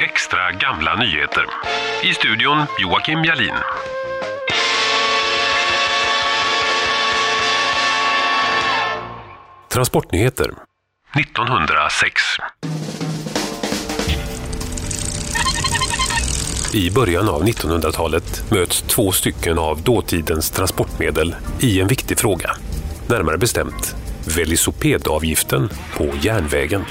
extra gamla nyheter. I studion Joakim Jalin. Transportnyheter 1906 I början av 1900-talet möts två stycken av dåtidens transportmedel i en viktig fråga. Närmare bestämt velocipedavgiften på järnvägen.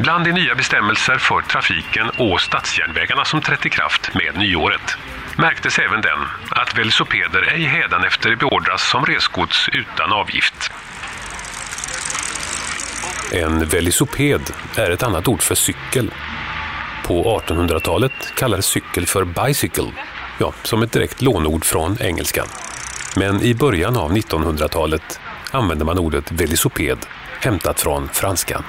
Bland de nya bestämmelser för trafiken och stadsjärnvägarna som trätt i kraft med nyåret märktes även den att velosopeder ej hädanefter beordras som resgods utan avgift. En velisoped är ett annat ord för cykel. På 1800-talet kallades cykel för bicycle, ja, som ett direkt lånord från engelskan. Men i början av 1900-talet använde man ordet velisoped hämtat från franskan.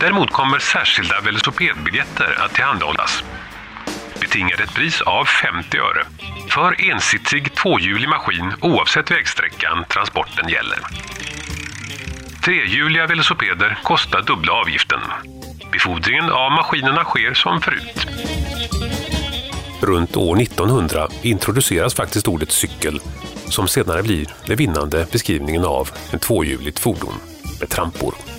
Däremot kommer särskilda velocipedbiljetter att tillhandahållas. Betingade ett pris av 50 öre för ensitsig tvåhjulig maskin oavsett vägsträckan transporten gäller. Trehjuliga velocipeder kostar dubbla avgiften. Befordringen av maskinerna sker som förut. Runt år 1900 introduceras faktiskt ordet cykel som senare blir den vinnande beskrivningen av en tvåhjuligt fordon med trampor.